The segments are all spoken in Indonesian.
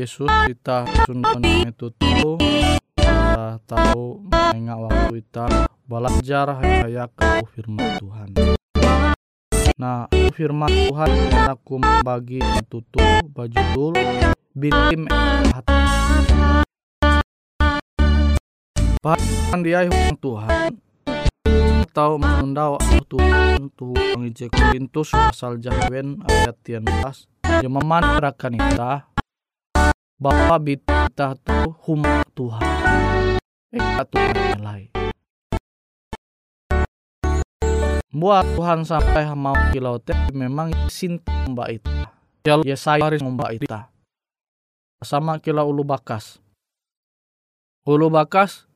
Yesus kita sundan itu tuh kita tahu menengah waktu kita belajar kayak ke firman Tuhan. Nah, firman Tuhan aku membagi tutup baju dul bitim hati. Bahkan dia yang Tuhan tahu menunda waktu Tuhan Tuhan Ije Korintus pasal jawen ayat 13 yang memandirakan kita bahwa kita tuh hum Tuhan. Eh Tuhan nilai buat Tuhan sampai mau kilau teh memang sinta mbak itu kalau ya saya harus mbak itu sama kilau ulu bakas. Ulu bakas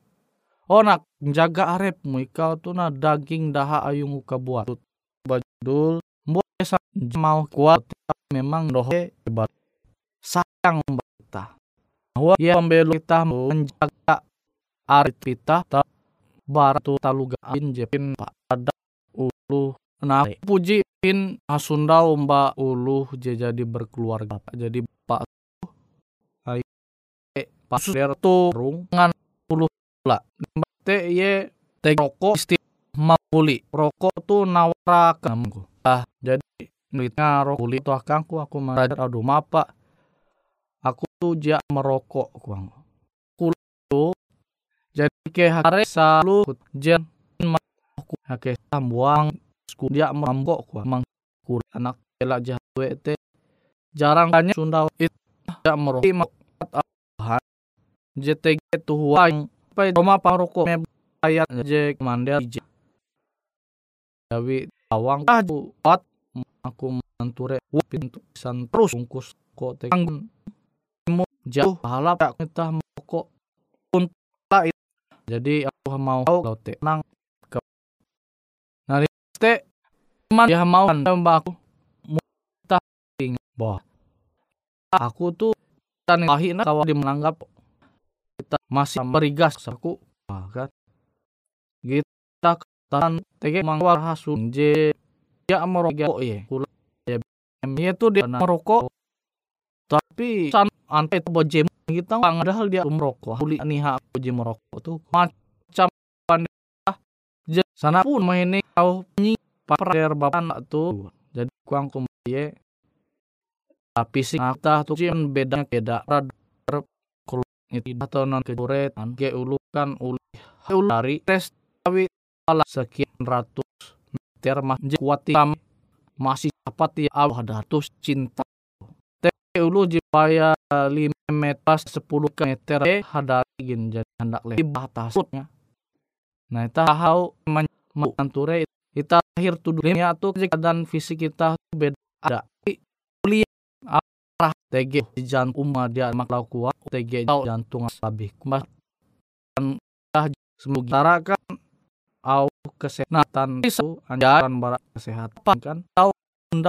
oh nak jaga arep. Ikau tuh na daging daha ayung muka buat. Badul buat mau kuat memang dohe hebat. Sayang mbak kita. Bahwa ya pembelu kita menjaga arep kita baratu talugain jepin pada ulu nah puji pin asundau mbak ulu jadi berkeluarga jadi pak pas tuh rungan ulu lah te ye te rokok isti mau beli rokok tuh nawara kamu ah jadi duitnya rokok beli tuh akangku aku merajar. Aduh mapa aku tuh dia merokok kuang kulo jadi ke hari selalu jen aku hake sambuang sku dia merambok kuang mang anak elak jahat te. Jarang tanya sunda itu tidak merokok JTG tuh yang apa Roma paroko me ayat je mandel je. Jawi awang aku pat aku manture pintu san terus kok tegang jauh halap tak kita kok. Pun jadi aku mau kau tenang ke nah te man dia mau mbak aku? Kita bahwa aku tuh tan lahina kawan dia menanggap kita masih berigas aku kan? Kita tan tege mangwar hasun je ya merokok ye kula ya dia merokok tapi san ante itu bojem kita padahal dia merokok. Kuli nih boje merokok tuh. Macam pandai sana pun main kau nyi paper bapak tuh. Jadi kuang kumye tapi sih kita tuh beda. Beda itu atau non kejuretan. Ke ulukan uli dari tes tapi salah sekian ratus meter masih kuat masih dapat ya Allah datus cinta ulu jipaya lima meter sepuluh meter eh hadari gin jadi hendak lebih batasnya nah kita tahu menganture kita akhir tuh dunia tuh dan fisik kita beda. Ada. Kuliah arah TG jantung dia maklau kuat TG jantung lebih kuat. Dan semoga kan au kesehatan itu anjuran barat kesehatan kan? Tahu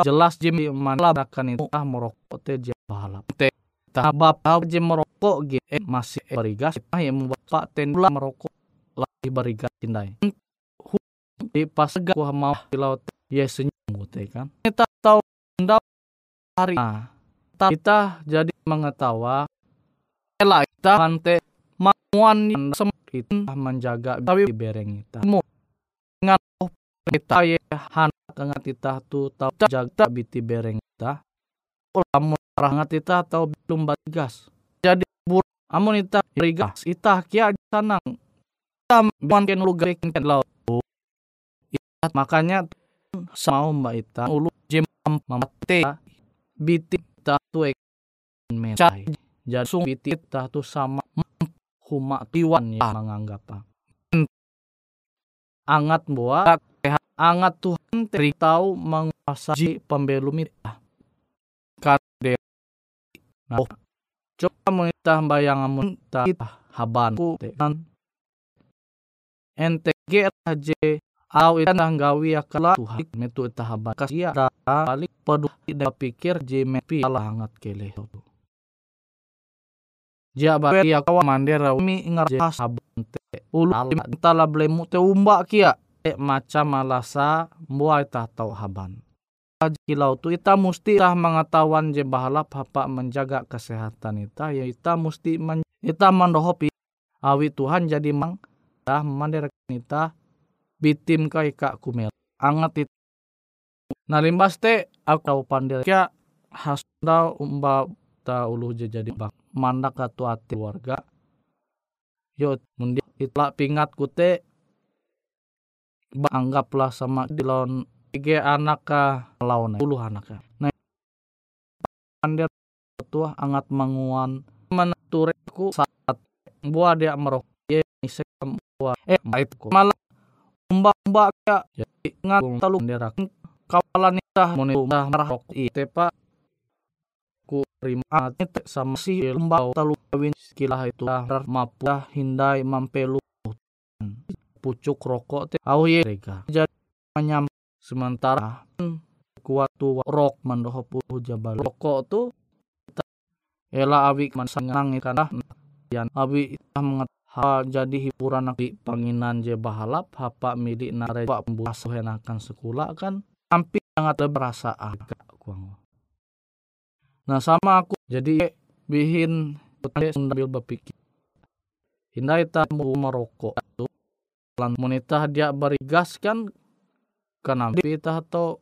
jelas jimi mana kan itu? Ah merokok teh jam balap teh tabap tahu jim merokok gitu eh, masih berigas ah yang bapak ten merokok. Lagi berigas cindai di pas gak mau di laut. Ya senyum teh kan? Kita tahu hari. Nah kita jadi mengetawa. Ela kita hante mamuan semakin menjaga tapi bereng kita. Mau ngat kita ya han tengah kita tu tahu jaga biti bereng kita lamun rangat kita atau belum gas. Jadi bur amun kita berigas kita kia sanang. Kita mungkin lu garikin laut. Makanya sama mbak ita ulu jem mamate biti tu mencai jadi sung pitit tu sama huma tiwan ya menganggap angat buat angat Tuhan teri tahu menguasai pembelum itu kade nah coba menitah bayang amun kita habanku. Kan NTG aja Aw itu gawi akala Tuhan metu tahaban kasia balik pedu tidak pikir JMP salah hangat kele Ja bari akawa mandera mi ngarja sabente ulu tala blemu te umba kia macam malasa buai ta tau haban. Kilau tu ita musti ita mengetahuan je bahalap apa menjaga kesehatan ita ya ita musti men, ita mandohopi awi Tuhan jadi mang dah mandir ita bitim kai kak kumel. Angat itu nah limbas te aku tahu pandil ya hasda umba ta ulu jadi bak mandak atau ati warga yo mundi itla pingat kute anggaplah sama dilon tiga anak ka lawan puluh anak ka nah pandir tua angat manguan. Menatureku saat buah dia merok. Ye isek buah eh itu malah umba umba ya jadi ngat talu derak kawalan itah moni udah merok ite ku terima sama si lembau talu kawin sekilah itu. Mapu hindai mampelu pucuk rokok te au ye rega jadi menyam sementara kuat tu rok mandoho pu jabal. Rokok tu ela awi man sangang kana yan awi mengat jadi hiburan di panginan je bahalap hapa milik nare pak pembuas henakan sekolah kan hampir sangat berasa kuang. Nah sama aku jadi bihin sambil berpikir. Hindai tak mau merokok tu lan monita dia barigas kan kenapa kita atau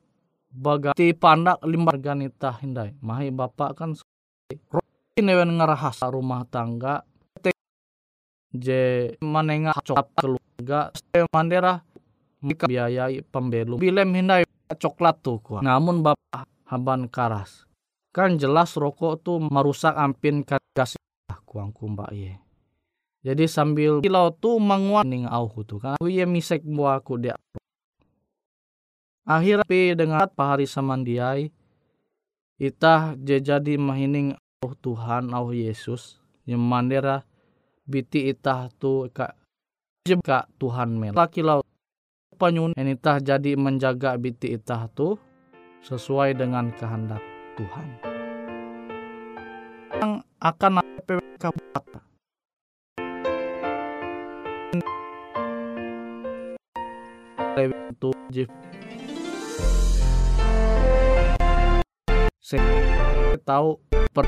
bagati pandak limbar ganita hindai mahi bapak kan ini wen ngerahas rumah tangga. Je manenga coklat keluarga. Ste mandera mika biayai pembelu bilem hindai coklat tuh kuah. namun bapak haban karas. Kan jelas rokok tuh merusak ampin gas kuang kumba ye jadi sambil kilau tu menguat ning au tu kan aku ye misek buah aku dia. Akhir pi dengan pahari samandiai itah jadi mahining au Tuhan au Yesus yang mandera biti itah tu ka jebka Tuhan mel. Laki lau panyun enitah jadi menjaga biti itah tu sesuai dengan kehendak Tuhan. Yang akan PPK itu Jeff saya tahu per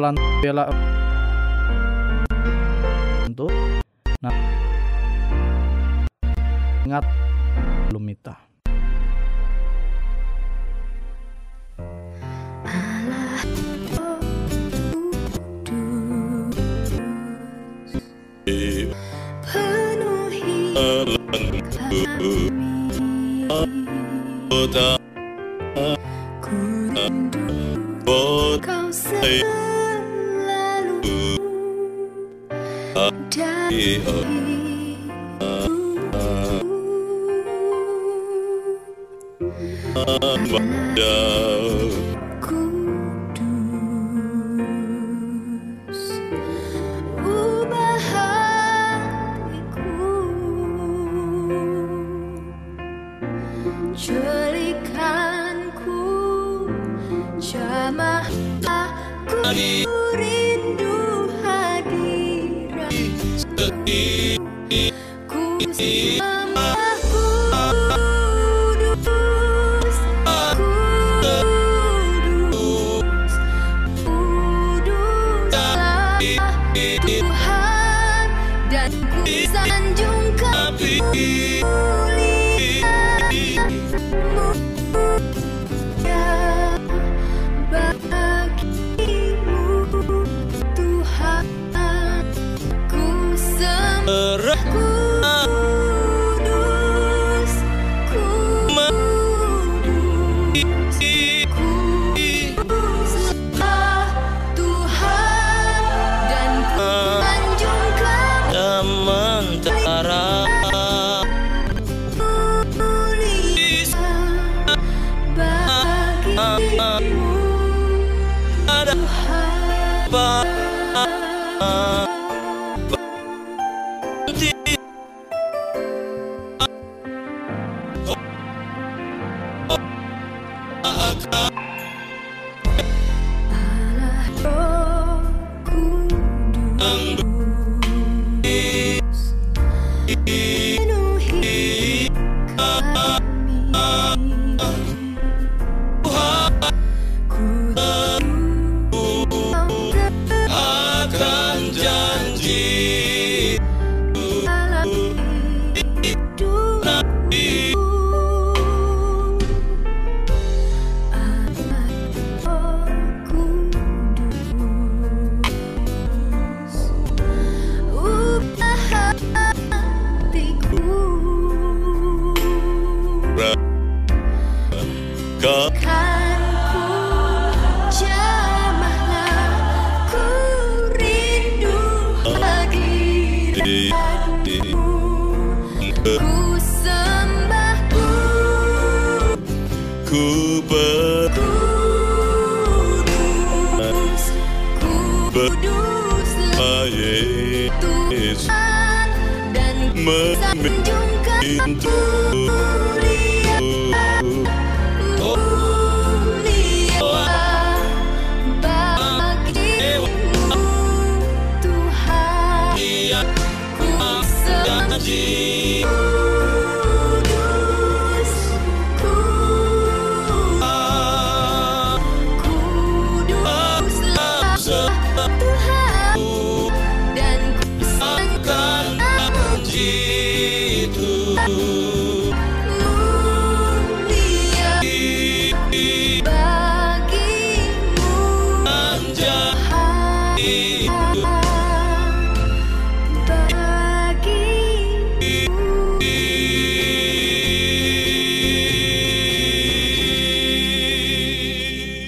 pelan bela untuk nah ingat belum minta kota Ku rindu kau Tuhan dan ku sanjungkan kemuliaan-Mu Allah Ku sembah ku ber kudus Kuduslah Yesus Dan Memintu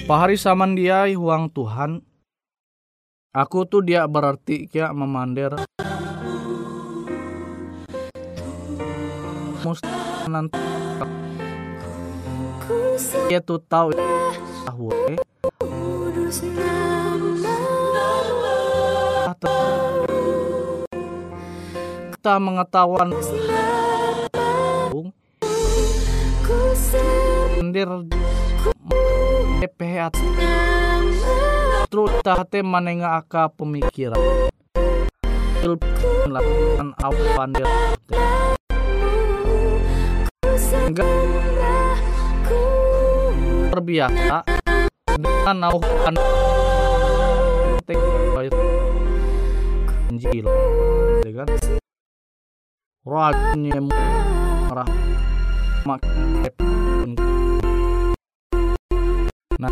Pahari samandiai huang Tuhan. Aku tuh dia berarti kia memander. Must nanti ku dia tuh tahu tahu eh kita mengetahuan mandir Terus tahte manenga aka pemikiran. Lakukan apa sembah ku terbiasa dengan nauhan Injil kan rajinnya marah. Mak nah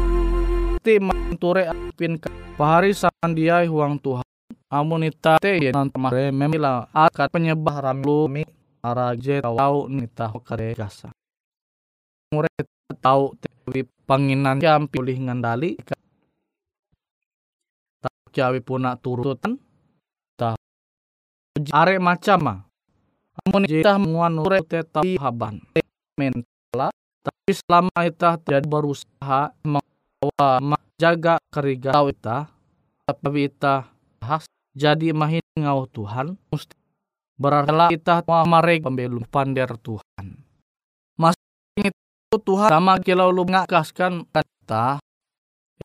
ti manture apin ka pahari sandiai huang Tuhan. Amunita te ya nanti mare memila akat penyebah ramlumi araje tau nita kare gasa. Mure tau tewi panginan jampi ulih ngandali tak jawi puna turutan. Tak are macam amun kita menguan ure tapi haban. mentala tapi selama kita tidak berusaha membawa menjaga keriga kita tapi kita has jadi mahin ngau Tuhan mesti berarti kita marek pembelum pander Tuhan. Mas itu Tuhan sama kilau lu ngakaskan kata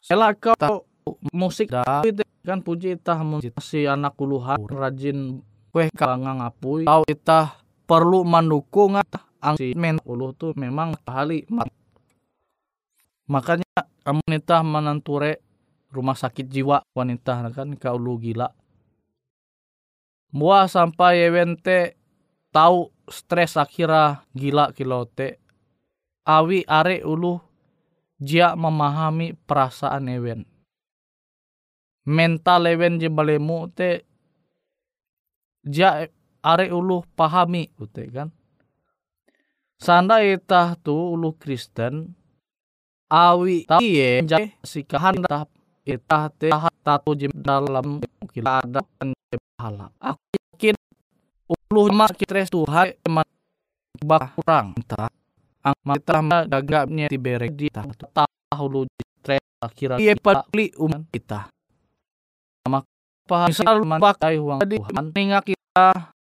Sela kau tahu musik dah kan puji itah si anak uluhan rajin kue kalangan ngapui. Tahu itah perlu mendukung ang si men ulu tuh memang kali mat. makanya kamu nita menanture rumah sakit jiwa wanita kan kau lu gila. Mua sampai ewente tahu stres akhirnya gila kilote awi are ulu jia memahami perasaan ewen. Mental ewen je balemu te jia are ulu pahami ute kan sanda itah tu ulu Kristen awi tahu jai sikahan tah itah te tatu jem dalam kila ada pahala aku yakin ulu mak stres Tuhan eman bak kurang entah ang mata gagapnya ti berek di tahu lu stres akhirnya iya pali uman kita sama pa misal pakai uang Tuhan ninga kita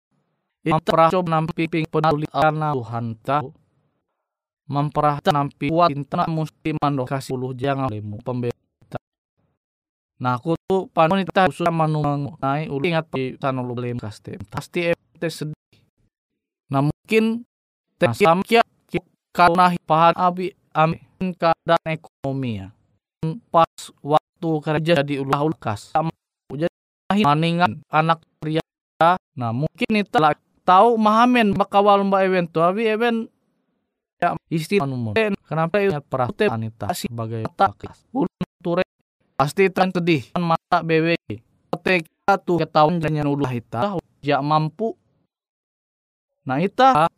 memperah nampi ping peduli ana Tuhan tahu memperah nampi kuat inta mesti mando kasih ulu jangan lemu pembela Nah aku tuh panita usul manung naik ulu ingat di sana lu lem kaste pasti ente sedih. Nah mungkin teh sama kia kalau nahi pahan abi amin keadaan ekonomi ya. Pas waktu kerja di ulah ulkas nahi maningan anak pria. Nah mungkin itu tahu mahamen bakawal mbak tuh abi event ya isti anu kenapa ingat perah teh anita sebagai tak ulun pasti tan sedih kan mata bewe tek tu ketahuan jangan ulah ita ya mampu nah ita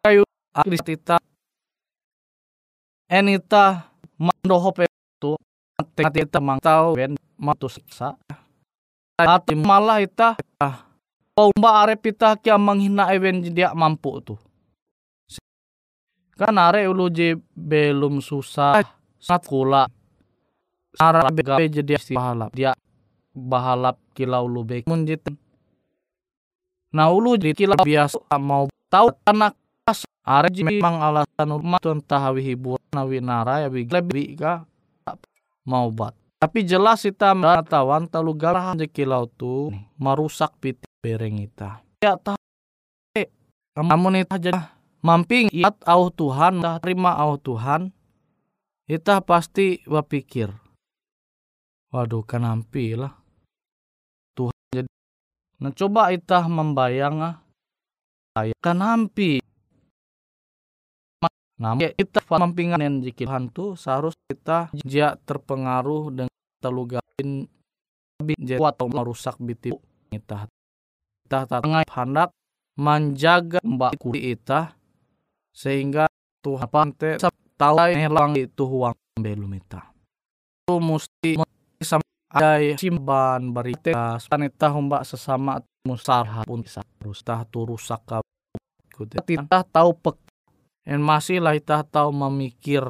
kayu akris ita enita mandoho tu tek ita mang tau ben matu siksa ati malah ita Mbak arep kita kia menghina ewen dia mampu tuh. Kan are ulu je belum susah sangat kula. Sara gawe jadi bahalap dia bahalap kilau lu bek mun jiten. Nah ulu jadi kilau biasa mau tahu anak pas are je memang alasan rumah tuan tahawi hiburan nawi nara ya bi lebih ka mau bat. Tapi jelas kita tawan talu garahan je kilau tu merusak piti bereng ita. Ya tahu. Namun itu aja mamping iat au Tuhan, dah terima au Tuhan, kita pasti berpikir, waduh kan ampi lah. Tuhan jadi, nah coba kita membayang ah, saya kan ampi. Nah, kita mampingan yang jiki Tuhan tu seharus kita jia terpengaruh dengan telugapin lebih atau merusak biti kita. Kita tengah hendak menjaga mbak kuli kita sehingga Tuhan pante tahu helang itu uang belum itu itu mesti ada simban berita sanita mbak sesama musarha pun harus tah tu rusak kita tahu pek en masih lah kita tahu memikir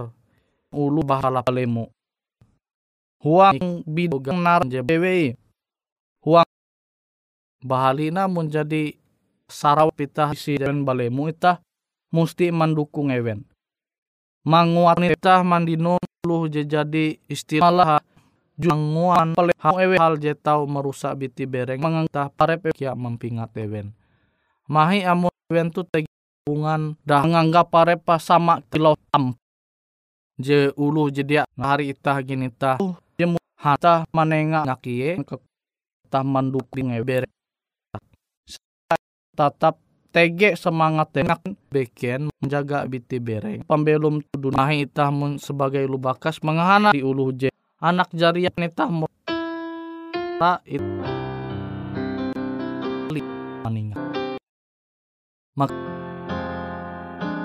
ulu bahala lemu huang bidogang nar huang bahalina menjadi sarau pita isi dan balemu itah mesti mendukung event. Manguat nita mandino lu jadi istilah janguan pale ewe hal je tau merusak biti bereng mengangtah parep kia mempingat event. Mahi amun event tu hubungan dah menganggap parep sama kilo tam. Je ulu je dia hari itah gini tah je hata manenga ngakie ke tah mendukung event. Tetap tege semangat tenak beken menjaga biti bereng. Pembelum tuduh nahi itah mun sebagai lubakas mengahana di ulu je. Anak jarian itah mu tak it maning. Mak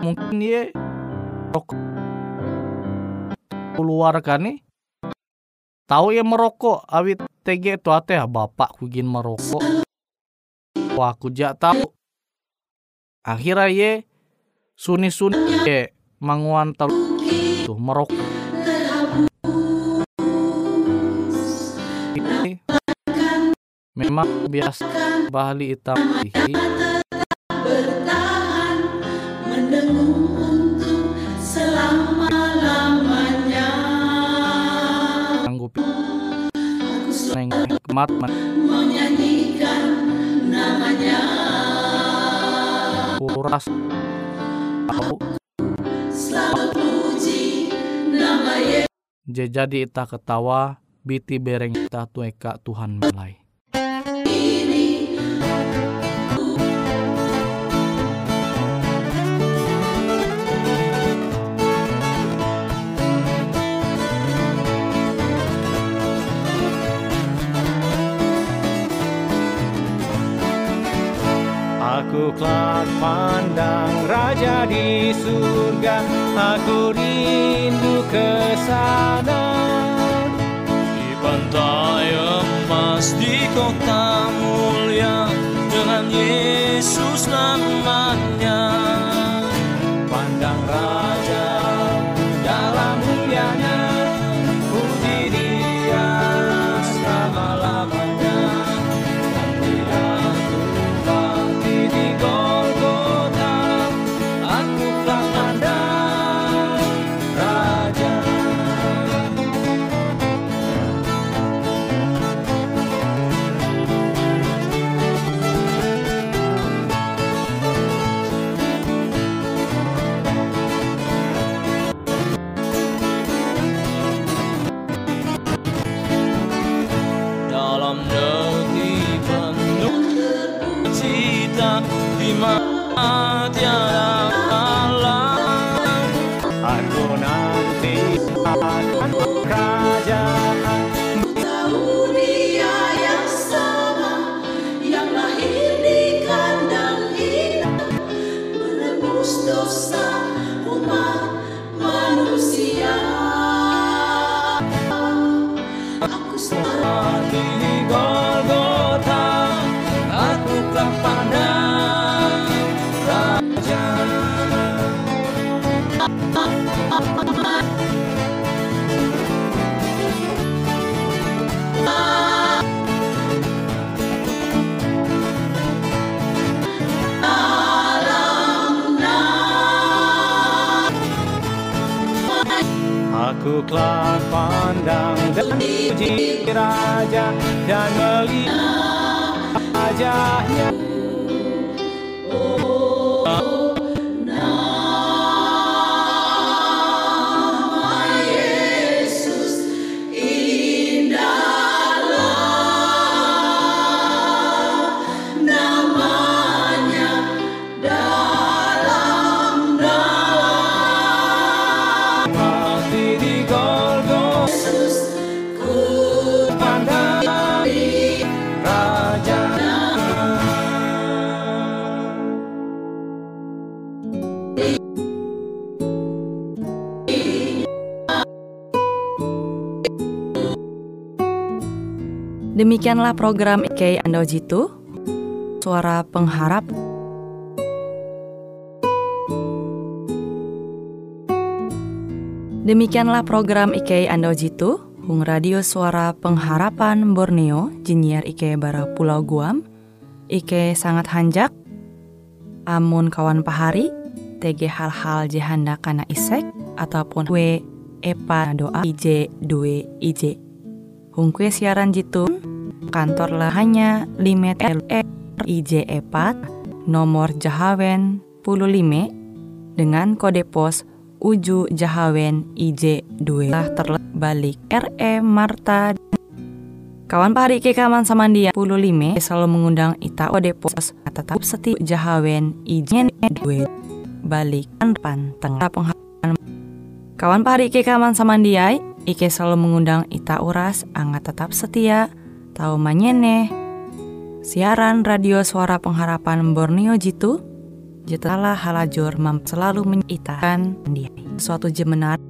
mungkin ye rokok keluar kan nih tahu ya merokok awit tege tu ate bapak kugin merokok wah aku jak tahu akhirnya ye suni suni ye manguan tel tuh merok. Memang biasa bahali hitam. Sanggup neng kemat kuras. Tahu. Je jadi ita ketawa biti bereng ita tueka Tuhan melai. Aku kelak pandang Raja di surga Aku rindu ke sana. Di pantai emas di kota mulia Dengan Yesus namanya Demikianlah program IK Ando Jitu, Suara Pengharap. Demikianlah program IK Ando Jitu, Hung Radio Suara Pengharapan Borneo, Jinnyar IK Bara Pulau Guam, IK sangat hanjak, amun kawan pahari, TG hal-hal jehanda kana isek, ataupun we epa doa IJ due IJ. Hung kue siaran jitu, kantor lah hanya limet LE IJ epat, nomor Jahawen 15, dengan kode pos Uju Jahawen IJ 2 lah terbalik RE Marta. Kawan pahari ke kaman dia 15 selalu mengundang ita kode pos tetap seti Jahawen IJ 2 balik pan tengah. Penghapusan Kawan pahari ke kaman dia Ike selalu mengundang ita uras angga tetap setia tahu manyene. Siaran radio suara pengharapan Borneo Jitu Jetalah halajur mam selalu menyitakan dia. Suatu jemenar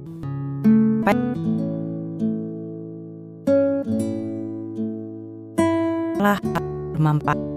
lah mampat